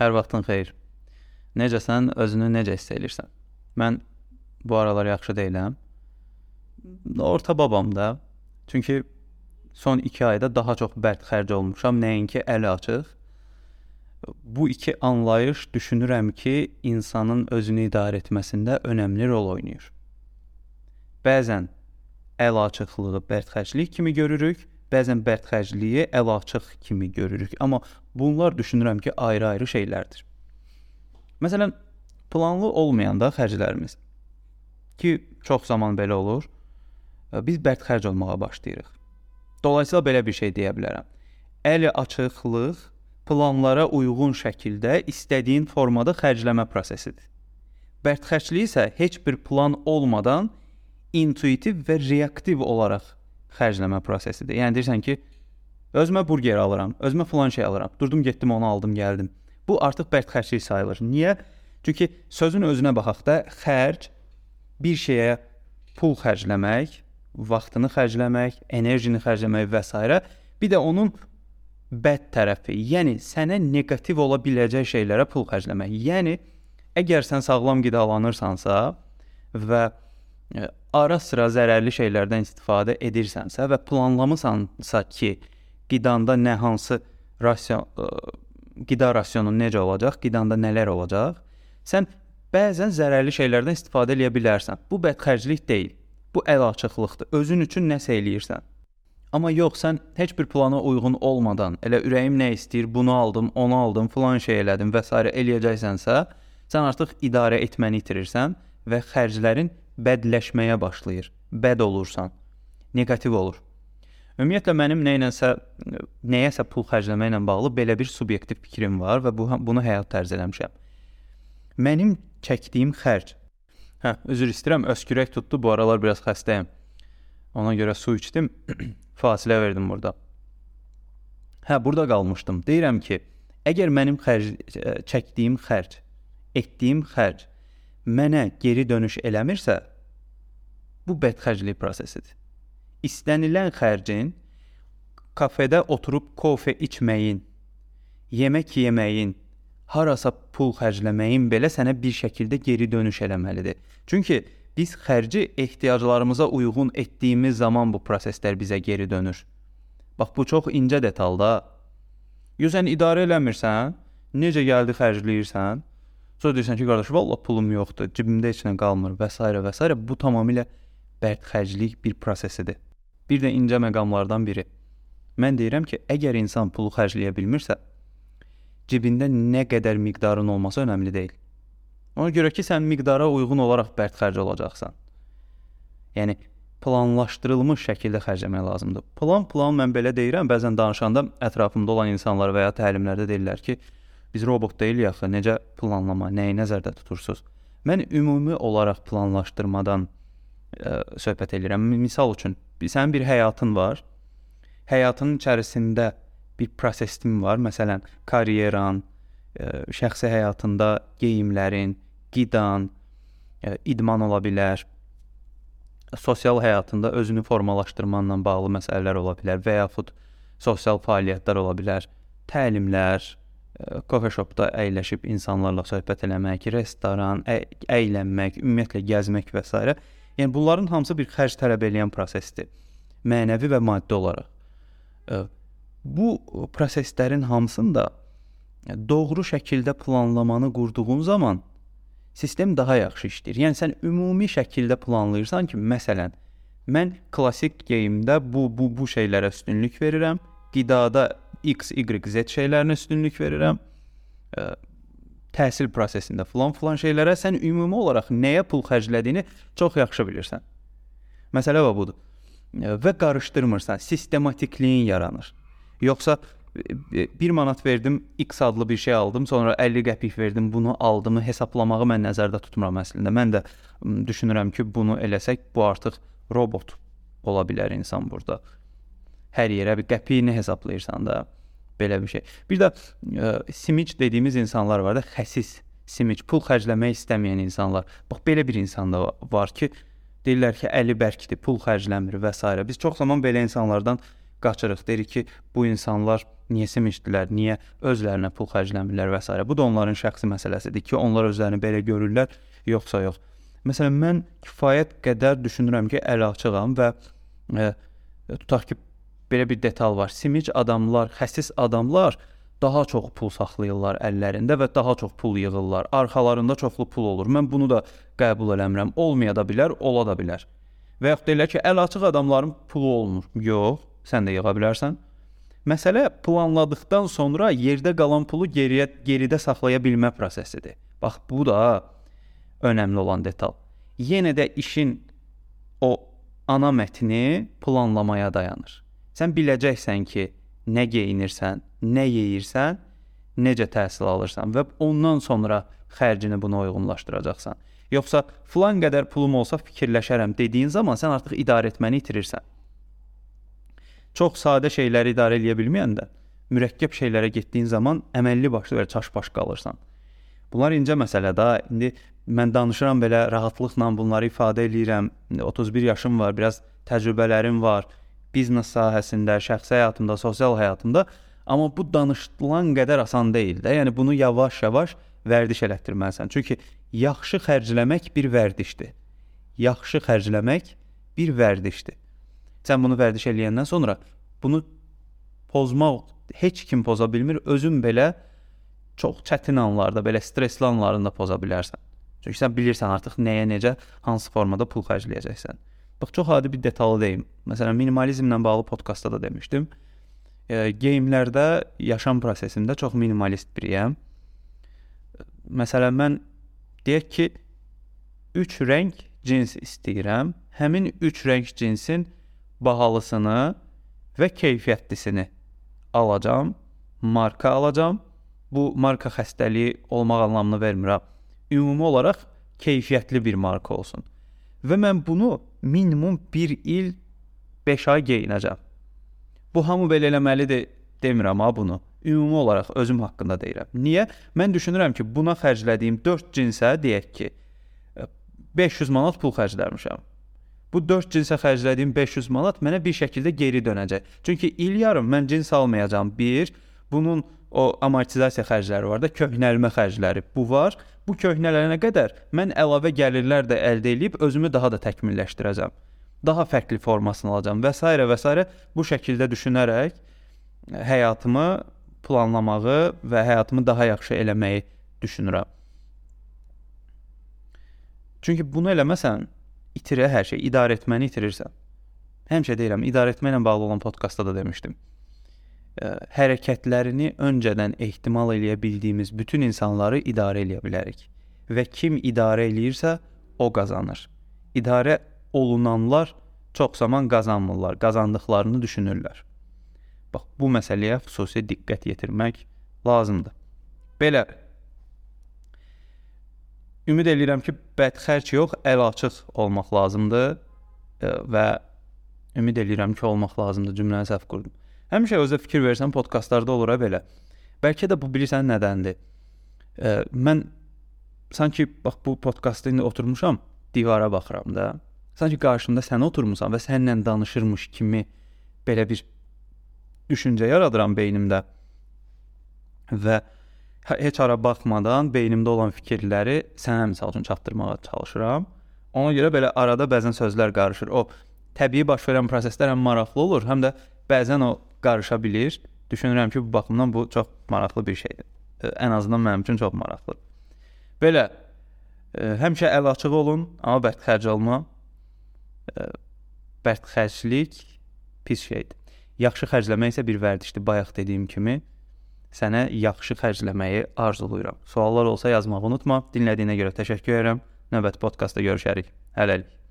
Hər vaxtın xeyir. Necəsən? Özünü necə hiss edirsən? Mən bu aralar yaxşı deyiləm. Orta babam da. Çünki son 2 ayda daha çox bərk xərc olmuşam, nəinki əli açıq. Bu iki anlayış düşünürəm ki, insanın özünü idarə etməsində önəmli rol oynayır. Bəzən əl açıqlığı bərk xərclik kimi görürük, bəzən bərk xərcliyi əl açıq kimi görürük. Amma bunlar düşünürəm ki, ayrı-ayrı şeylərdir. Məsələn, planlı olmayanda xərclərimiz ki, çox zaman belə olur, biz bərk xərc olmağa başlayırıq. Dolayısıyla belə bir şey deyə bilərəm. Əli açıqlıq planlara uyğun şəkildə istədiyin formada xərcləmə prosesidir. Bərk xərclik isə heç bir plan olmadan intuitiv və reaktiv olaraq xərcləmə prosesidir. Yəni deyirsən ki, özümə burger alıram, özümə falan şey alıram. Durdum, getdim, onu aldım, gəldim. Bu artıq bərk xərclik sayılır. Niyə? Çünki sözün özünə baxaq da, xərc bir şeyə pul xərcləmək, vaxtını xərcləmək, enerjini xərcləmək və s. bir də onun bəd tərəfi, yəni sənə neqativ ola biləcək şeylərə pul xərcləmək. Yəni əgər sən sağlam qidalanırsansa və e, ara sıra zərərli şeylərdən istifadə edirsənsə və planlamısansa ki, qidanda nə hansı rasion ə, qida rasionun necə olacaq, qidanda nələr olacaq, sən bəzən zərərli şeylərdən istifadə edə bilərsən. Bu bədxərclik deyil. Bu əl açıqlıqdır. Özün üçün nəsə eləyirsən. Amma yox, sən heç bir plana uyğun olmadan, elə ürəyim nə istəyir, bunu aldım, onu aldım, filan şey elədim və s. eləyəcəksənsə, sən artıq idarə etməni itirirsən və xərclərin bədləşməyə başlayır. Bəd olursan. Neqativ olur. Ümumiyyətlə mənim nə ilənsə nəyəsə pul xərcləməklə bağlı belə bir subyektiv fikrim var və bu bunu həyat tərz eləmişəm. Mənim çəkdiyim xərc. Hə, üzr istəyirəm, öskürək tutdu, bu aralar biraz xəstəyəm. Ona görə su içdim, fasilə verdim burada. Hə, burada qalmışdım. Deyirəm ki, əgər mənim xərc çəkdiyim xərc, etdiyim xərc mənə geri dönüş eləmirsə, bu bədxərclik prosesidir. İstənilən xərcin kafedə oturub kofe içməyin, yemək yeməyin, harasa pul xərcləməyin belə sənə bir şəkildə geri dönüş eləməlidir. Çünki biz xərci ehtiyaclarımıza uyğun etdiyimiz zaman bu proseslər bizə geri dönür. Bax bu çox incə detalda. Yox sən idarə eləmirsən, necə gəldi xərcləyirsən? Sonra deyirsən ki, qardaş, vallah pulum yoxdur, cibimdə heç nə qalmır və s. və s. Bu tamamilə bədxərclik bir prosesidir. Bir də incə məqamlardan biri. Mən deyirəm ki, əgər insan pulu xərcləyə bilmirsə, cibində nə qədər miqdarın olması önəmli deyil. Ona görə ki, sən miqdara uyğun olaraq bərk xərc olacaqsan. Yəni planlaşdırılmış şəkildə xərcləmək lazımdır. Plan, plan mən belə deyirəm, bəzən danışanda ətrafımda olan insanlar və ya təlimlərdə deyirlər ki, Biz robot deyilik axı, necə planlama, nəyi nəzərdə tutursunuz? Mən ümumi olaraq planlaşdırmadan ə, e, söhbət edirəm. Misal üçün, sənin bir həyatın var. Həyatının içərisində bir prosesin var. Məsələn, karyeran, ə, e, şəxsi həyatında geyimlərin, qidan, ə, e, idman ola bilər. Sosial həyatında özünü formalaşdırmanla bağlı məsələlər ola bilər və yaxud sosial fəaliyyətlər ola bilər, təlimlər, kofe shopda əyləşib insanlarla söhbət eləmək, restoran, ə, əylənmək, ümumiyyətlə gəzmək və s. Yəni bunların hamısı bir xərc tələb edən prosesdir. Mənəvi və maddi olaraq. Bu proseslərin hamısında doğru şəkildə planlamanı qurduğun zaman sistem daha yaxşı işləyir. Yəni sən ümumi şəkildə planlayırsan ki, məsələn, mən klassik geyimdə bu bu bu şeylərə üstünlük verirəm, qidada X, Y, Z şeylərinə üstünlük verirəm. Ə, təhsil prosesində filan-filan şeylərə sən ümumi olaraq nəyə pul xərclədiyini çox yaxşı bilirsən. Məsələ və budur. Və qarışdırmırsan, sistematikliyin yaranır. Yoxsa 1 manat verdim, X adlı bir şey aldım, sonra 50 qəpik verdim, bunu aldımı hesablamağı mən nəzərdə tutmuram əslində. Mən də düşünürəm ki, bunu eləsək bu artıq robot ola bilər insan burada hər yerə bir qəpiyini hesablayırsan da belə bir şey. Bir də ə, e, simic dediyimiz insanlar var da, xəsis simic, pul xərcləmək istəməyən insanlar. Bax belə bir insan da var ki, deyirlər ki, əli bərkdir, pul xərcləmir və s. Biz çox zaman belə insanlardan qaçırıq. Deyirik ki, bu insanlar niyə simicdilər, niyə özlərinə pul xərcləmirlər və s. Bu da onların şəxsi məsələsidir ki, onlar özlərini belə görürlər, yoxsa yox. Məsələn, mən kifayət qədər düşünürəm ki, əl açığam və e, tutaq ki, belə bir detal var. Simic adamlar, xəsis adamlar daha çox pul saxlayırlar əllərində və daha çox pul yığırlar. Arxalarında çoxlu pul olur. Mən bunu da qəbul eləmirəm. Olmaya da bilər, ola da bilər. Və yaxud da elə ki, əl açıq adamların pulu olmur. Yox, sən də yığa bilərsən. Məsələ planladıkdan sonra yerdə qalan pulu geriyə geridə saxlaya bilmə prosesidir. Bax bu da önəmli olan detal. Yenə də işin o ana mətni planlamaya dayanır. Sən biləcəksən ki, nə geyinirsən, nə yeyirsən, necə təhsil alırsan və ondan sonra xərcini buna uyğunlaşdıracaqsan. Yoxsa filan qədər pulum olsa fikirləşərəm dediyin zaman sən artıq idarə etməni itirirsən. Çox sadə şeyləri idarə edə bilməyəndə mürəkkəb şeylərə getdiyin zaman əməlli başlı və çaş-baş qalırsan. Bunlar incə məsələ də. İndi mən danışıram belə rahatlıqla bunları ifadə eləyirəm. 31 yaşım var, biraz təcrübələrim var biznes sahəsində, şəxsi həyatımda, sosial həyatımda. Amma bu danışılan qədər asan deyil də. Yəni bunu yavaş-yavaş vərdiş elətdirməlisən. Çünki yaxşı xərcləmək bir vərdişdir. Yaxşı xərcləmək bir vərdişdir. Sən bunu vərdiş eləyəndən sonra bunu pozmaq heç kim poza bilmir. Özün belə çox çətin anlarda, belə stressli anlarında poza bilərsən. Çünki sən bilirsən artıq nəyə necə, hansı formada pul xərcləyəcəksən. Bax çox adi bir detalı deyim. Məsələn, minimalizmlə bağlı podkastda da demişdim. E, geyimlərdə yaşam prosesində çox minimalist biriyəm. Məsələn, mən deyək ki, 3 rəng cins istəyirəm. Həmin 3 rəng cinsin bahalısını və keyfiyyətlisini alacam, marka alacam. Bu marka xəstəliyi olmaq anlamını vermirəm. Ümumi olaraq keyfiyyətli bir marka olsun. Və mən bunu minimum 1 il 5 ay geyinəcəm. Bu hamı belə eləməlidir demirəm ha bunu. Ümumi olaraq özüm haqqında deyirəm. Niyə? Mən düşünürəm ki, buna xərclədiyim 4 cinsə deyək ki, 500 manat pul xərcləmişəm. Bu 4 cinsə xərclədiyim 500 manat mənə bir şəkildə geri dönəcək. Çünki il yarım mən cins almayacağam. 1, bunun o amortizasiya xərcləri var da, köhnəlmə xərcləri. Bu var. Bu köhnələnə qədər mən əlavə gəlirlər də əldə edib özümü daha da təkmilləşdirəcəm. Daha fərqli formasını alacağam və s. və s. bu şəkildə düşünərək həyatımı planlamağı və həyatımı daha yaxşı eləməyi düşünürəm. Çünki bunu eləməsən, itirə hər şey, idarə etməni itirirsən. Həmişə deyirəm, idarə etməklə bağlı olan podkastda da demişdim. Ə, hərəkətlərini öncədən ehtimal eləyə bildiyimiz bütün insanları idarə eləyə bilərik və kim idarə eləyirsə, o qazanır. İdarə olunanlar çox zaman qazanmırlar, qazandıqlarını düşünürlər. Bax, bu məsələyə xüsusi diqqət yetirmək lazımdır. Belə Ümid eləyirəm ki, bədxərc yox, əl açıq olmaq lazımdır və ümid eləyirəm ki, olmaq lazımdır cümləni səhv qurdum. Həmişə özə fikir versən podkastlarda olur belə. Bəlkə də bu bilirsən nədəndir? Mən sanki bax bu podkastda indi oturmuşam, divara baxıram da. Sanki qarşımda sən oturmusan və səninlə danışırmış kimi belə bir düşüncə yaradıram beynimdə. Və heç ara baxmadan beynimdə olan fikirləri sənə məsəl üçün çatdırmağa çalışıram. Ona görə belə arada bəzən sözlər qarışır. O təbii baş verən proseslər həm maraqlı olur, həm də bəzən o qarışa bilir. Düşünürəm ki, bu baxımdan bu çox maraqlı bir şeydir. Ən azından mənim üçün çox maraqlıdır. Belə həmişə əl açıq olun, amma bərk xərc olma. Bərk xərclik pis şeydir. Yaxşı xərcləmək isə bir vərdişdir, bayaq dediyim kimi. Sənə yaxşı xərcləməyi arzulayıram. Suallar olsa yazmağı unutma. Dinlədiyinə görə təşəkkür edirəm. Növbəti podkastda görüşərik. Hələlik.